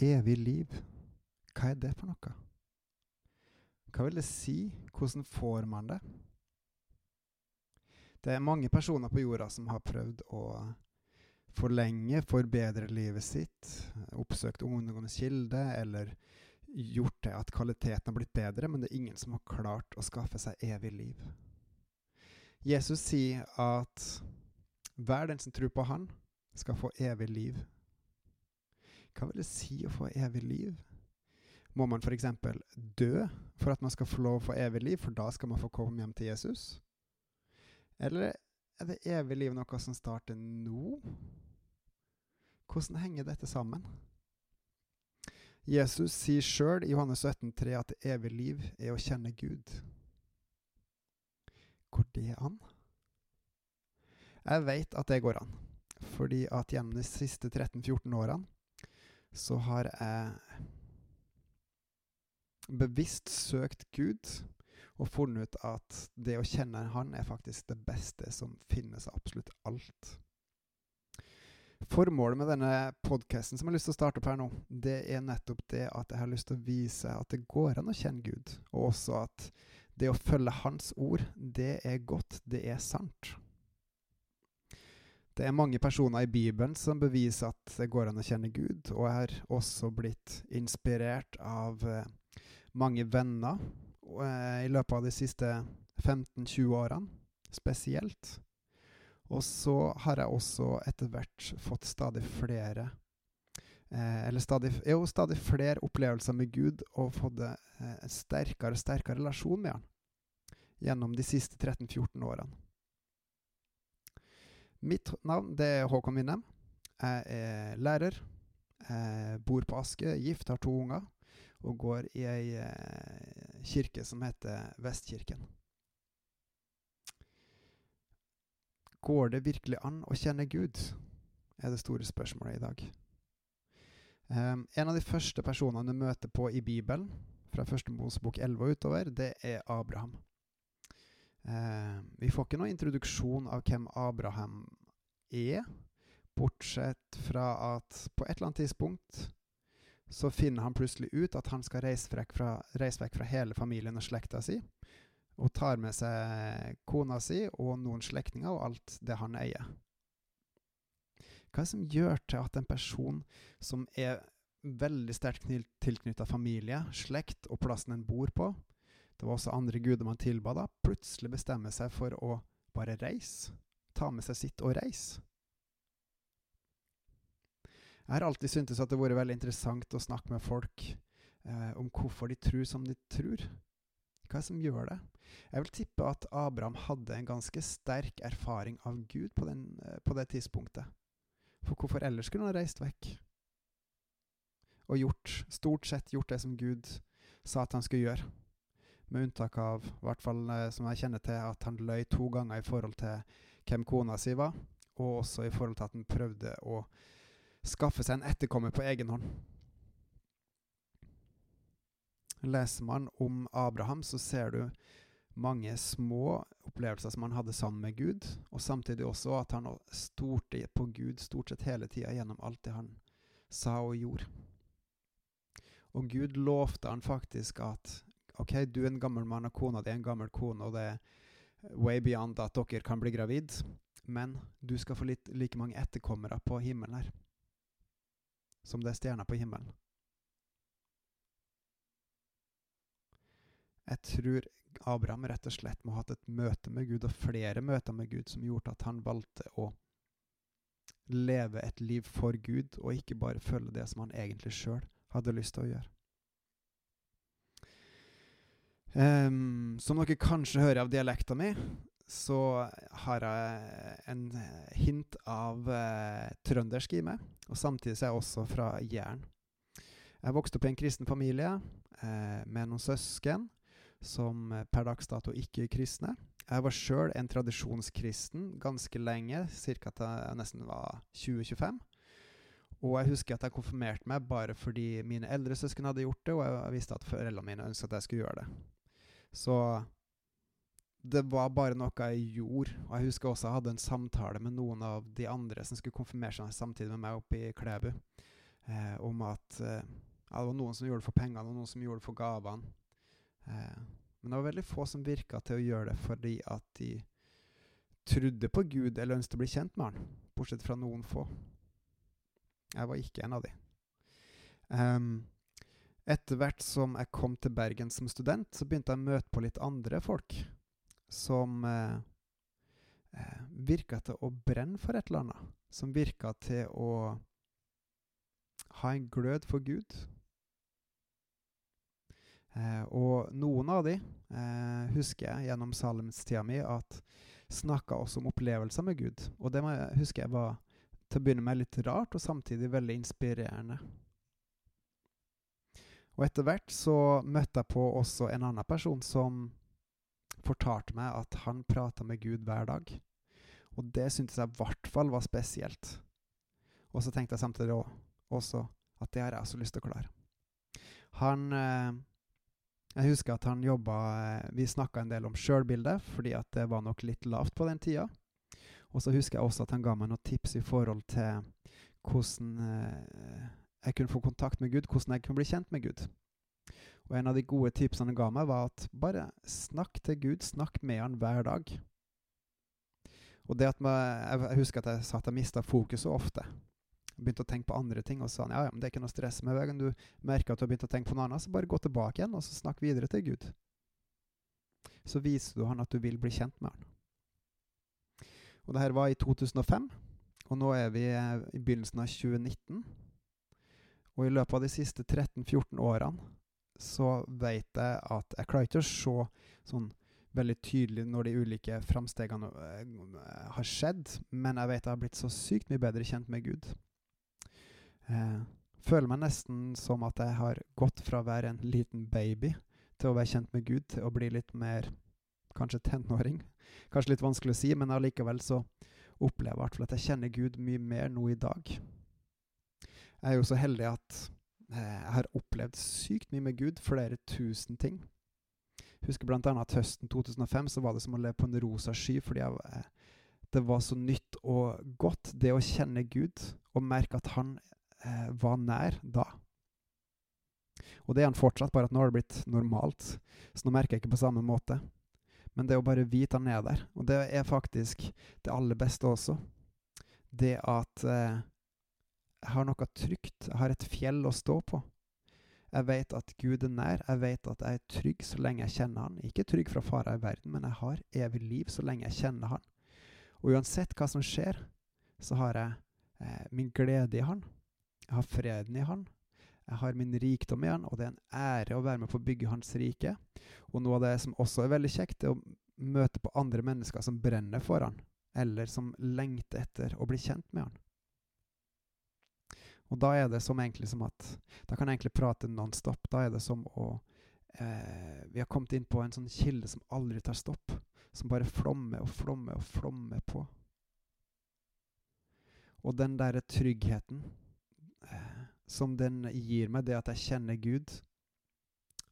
Evig liv, hva er det for noe? Hva vil det si? Hvordan får man det? Det er mange personer på jorda som har prøvd å forlenge, forbedre livet sitt, oppsøkt ungdommens kilde eller gjort det at kvaliteten har blitt bedre, men det er ingen som har klart å skaffe seg evig liv. Jesus sier at hver den som tror på Han, skal få evig liv. Hva vil det si å få evig liv? Må man f.eks. dø for at man skal få lov å få evig liv, for da skal man få komme hjem til Jesus? Eller er det evig liv noe som starter nå? Hvordan henger dette sammen? Jesus sier sjøl i Johannes 17,3 at evig liv er å kjenne Gud. Går det an? Jeg veit at det går an, fordi at gjennom de siste 13-14 årene så har jeg bevisst søkt Gud og funnet ut at det å kjenne Han er faktisk det beste som finnes av absolutt alt. Formålet med denne podkasten som jeg har lyst til å starte opp her nå, det er nettopp det at jeg har lyst til å vise at det går an å kjenne Gud, og også at det å følge Hans ord, det er godt, det er sant. Det er mange personer i Bibelen som beviser at det går an å kjenne Gud, og jeg har også blitt inspirert av eh, mange venner eh, i løpet av de siste 15-20 årene, spesielt. Og så har jeg også etter hvert fått stadig flere eh, Eller stadig, jo, stadig flere opplevelser med Gud og fått en sterkere og sterkere relasjon med Han gjennom de siste 13-14 årene. Mitt navn det er Håkon Winnem. Jeg er lærer. Jeg bor på Aske, gift, har to unger og går i ei eh, kirke som heter Vestkirken. Går det virkelig an å kjenne Gud? er det store spørsmålet i dag. Um, en av de første personene du møter på i Bibelen, fra første Mosebok 11 og utover, det er Abraham. Um, vi får ikke noen introduksjon av hvem Abraham er, bortsett fra at på et eller annet tidspunkt så finner han plutselig ut at han skal reise vekk fra, reise vekk fra hele familien og slekta si, og tar med seg kona si og noen slektninger og alt det han eier. Hva er det som gjør til at en person som er veldig sterkt tilknytta familie, slekt og plassen en bor på, det var også andre guder man tilba da, plutselig bestemmer seg for å bare reise. Ta med seg sitt og reise. Jeg har alltid syntes at det har vært veldig interessant å snakke med folk eh, om hvorfor de tror som de tror. Hva er det som gjør det? Jeg vil tippe at Abraham hadde en ganske sterk erfaring av Gud på, den, eh, på det tidspunktet. For hvorfor ellers skulle han ha reist vekk? Og gjort, stort sett gjort det som Gud sa at han skulle gjøre med unntak av, i hvert fall eh, som jeg kjenner til, at han løy to ganger i forhold til hvem kona si var, og også i forhold til at han prøvde å skaffe seg en etterkommer på egen hånd. Leser man om Abraham, så ser du mange små opplevelser som han hadde sammen med Gud, og samtidig også at han stolte på Gud stort sett hele tida gjennom alt det han sa og gjorde. Og Gud lovte han faktisk at OK, du er en gammel mann, og kona di er en gammel kone, og det er way beyond at dere kan bli gravid, men du skal få litt, like mange etterkommere på himmelen her som det er stjerner på himmelen. Jeg tror Abraham rett og slett må ha hatt et møte med Gud, og flere møter med Gud, som gjorde at han valgte å leve et liv for Gud, og ikke bare følge det som han egentlig sjøl hadde lyst til å gjøre. Um, som dere kanskje hører av dialekta mi, så har jeg en hint av uh, trøndersk i meg. Og samtidig så er jeg også fra Jæren. Jeg vokste opp i en kristen familie uh, med noen søsken som per dags dato ikke er kristne. Jeg var sjøl en tradisjonskristen ganske lenge, ca. til jeg nesten var 20-25. Og jeg husker at jeg konfirmerte meg bare fordi mine eldre søsken hadde gjort det, og jeg visste at foreldrene mine ønsket at jeg skulle gjøre det. Så det var bare noe jeg gjorde. Og jeg husker også jeg hadde en samtale med noen av de andre som skulle konfirmere seg samtidig med meg oppe i Klæbu. eh, om at eh, det var noen som gjorde det for pengene, og noen som gjorde det for gavene. Eh, men det var veldig få som virka til å gjøre det fordi at de trodde på Gud eller ønsket å bli kjent med han, bortsett fra noen få. Jeg var ikke en av de. Um, etter hvert som jeg kom til Bergen som student, så begynte jeg å møte på litt andre folk som eh, eh, virka til å brenne for et eller annet. Som virka til å ha en glød for Gud. Eh, og noen av de eh, husker jeg gjennom salmstida mi at snakka også om opplevelser med Gud. Og det husker jeg var til å begynne med litt rart, og samtidig veldig inspirerende. Og etter hvert så møtte jeg på også en annen person som fortalte meg at han prata med Gud hver dag. Og det syntes jeg i hvert fall var spesielt. Og så tenkte jeg samtidig også at det har jeg også lyst til å klare. Han eh, Jeg husker at han jobba eh, Vi snakka en del om sjølbildet, fordi at det var nok litt lavt på den tida. Og så husker jeg også at han ga meg noen tips i forhold til hvordan eh, jeg kunne få kontakt med Gud, hvordan jeg kunne bli kjent med Gud. Og en av de gode tipsene han ga meg, var at bare snakk til Gud, snakk med han hver dag. Og det at jeg, jeg husker at jeg sa at jeg mista fokuset ofte. Jeg begynte å tenke på andre ting, og sa ja, ja, men det er ikke noe stress med veien. Du merker at du har begynt å tenke på noe annet, så bare gå tilbake igjen og så snakk videre til Gud. Så viser du han at du vil bli kjent med han. Og det her var i 2005, og nå er vi eh, i begynnelsen av 2019. Og i løpet av de siste 13-14 årene så vet jeg at jeg klarer ikke å se sånn veldig tydelig når de ulike framstegene uh, har skjedd, men jeg vet jeg har blitt så sykt mye bedre kjent med Gud. Jeg føler meg nesten som at jeg har gått fra å være en liten baby til å være kjent med Gud, til å bli litt mer kanskje tenåring. Kanskje litt vanskelig å si, men allikevel så opplever jeg at jeg kjenner Gud mye mer nå i dag. Jeg er jo så heldig at Eh, jeg har opplevd sykt mye med Gud, flere tusen ting. Jeg husker bl.a. at høsten 2005 så var det som å leve på en rosa sky, fordi jeg, eh, det var så nytt og godt, det å kjenne Gud og merke at han eh, var nær da. Og det er han fortsatt, bare at nå har det blitt normalt, så nå merker jeg ikke på samme måte. Men det å bare vite han er der, og det er faktisk det aller beste også. Det at eh, jeg har noe trygt. Jeg har et fjell å stå på. Jeg vet at Gud er nær. Jeg vet at jeg er trygg så lenge jeg kjenner Han. Ikke trygg fra farer i verden, men jeg har evig liv så lenge jeg kjenner Han. Og uansett hva som skjer, så har jeg eh, min glede i Han. Jeg har freden i Han. Jeg har min rikdom i Han, og det er en ære å være med på å bygge Hans rike. Og noe av det som også er veldig kjekt, er å møte på andre mennesker som brenner for Han, eller som lengter etter å bli kjent med Han. Og da er det som egentlig som at Da kan jeg egentlig prate nonstop. Da er det som å eh, Vi har kommet inn på en sånn kilde som aldri tar stopp. Som bare flommer og flommer og flommer på. Og den derre tryggheten eh, som den gir meg, det at jeg kjenner Gud,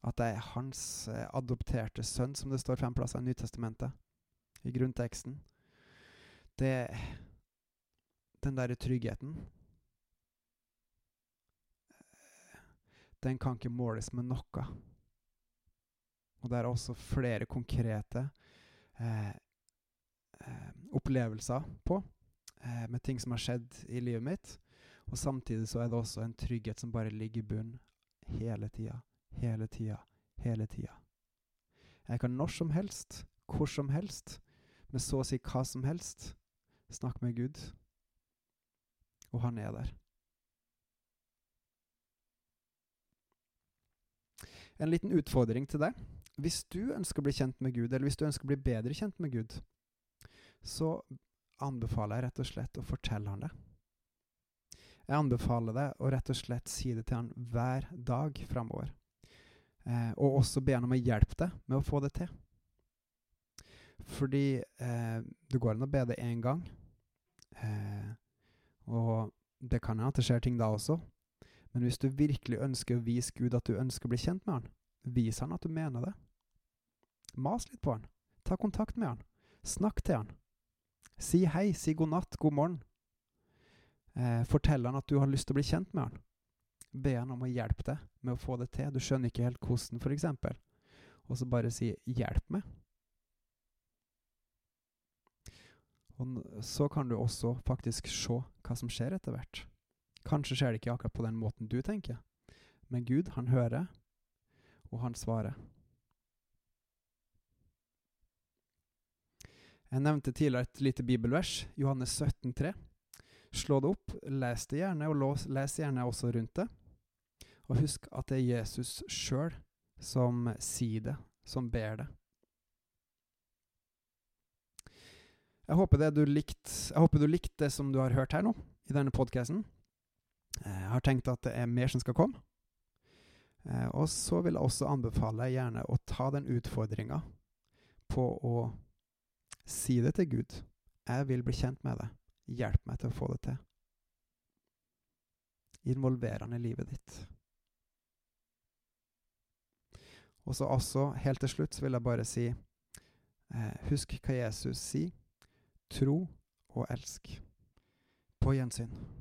at jeg er hans eh, adopterte sønn, som det står fem plasser i Nytestamentet, i grunnteksten Det Den derre tryggheten den kan ikke måles med noe. Og det er også flere konkrete eh, eh, opplevelser på, eh, med ting som har skjedd i livet mitt. Og samtidig så er det også en trygghet som bare ligger i bunnen hele tida, hele tida, hele tida. Jeg kan når som helst, hvor som helst, med så å si hva som helst, snakke med Gud. Og han er der. En liten utfordring til deg. Hvis du ønsker å bli kjent med Gud, eller hvis du ønsker å bli bedre kjent med Gud, så anbefaler jeg rett og slett å fortelle han det. Jeg anbefaler deg å rett og slett si det til han hver dag framover. Eh, og også be han om å hjelpe deg med å få det til. Fordi eh, det går an å be det én gang, eh, og det kan hende at det skjer ting da også, men hvis du virkelig ønsker å vise Gud at du ønsker å bli kjent med Han, vis Han at du mener det. Mas litt på Han. Ta kontakt med Han. Snakk til Han. Si hei, si god natt, god morgen. Eh, fortell Han at du har lyst til å bli kjent med Han. Be han om å hjelpe deg med å få det til. Du skjønner ikke helt hvordan, f.eks. Og så bare si 'hjelp meg'. Og så kan du også faktisk se hva som skjer etter hvert. Kanskje skjer det ikke akkurat på den måten du tenker, men Gud, han hører, og han svarer. Jeg nevnte tidligere et lite bibelvers, Johannes 17, 3. Slå det opp, les det gjerne, og les gjerne også rundt det. Og husk at det er Jesus sjøl som sier det, som ber det. Jeg håper, du likt, jeg håper du likte det som du har hørt her nå, i denne podkasten. Jeg har tenkt at det er mer som skal komme. Eh, og så vil jeg også anbefale gjerne å ta den utfordringa på å si det til Gud. Jeg vil bli kjent med det. Hjelp meg til å få det til. Involver han i livet ditt. Og så også, helt til slutt, så vil jeg bare si eh, Husk hva Jesus sier. Tro og elsk. På gjensyn.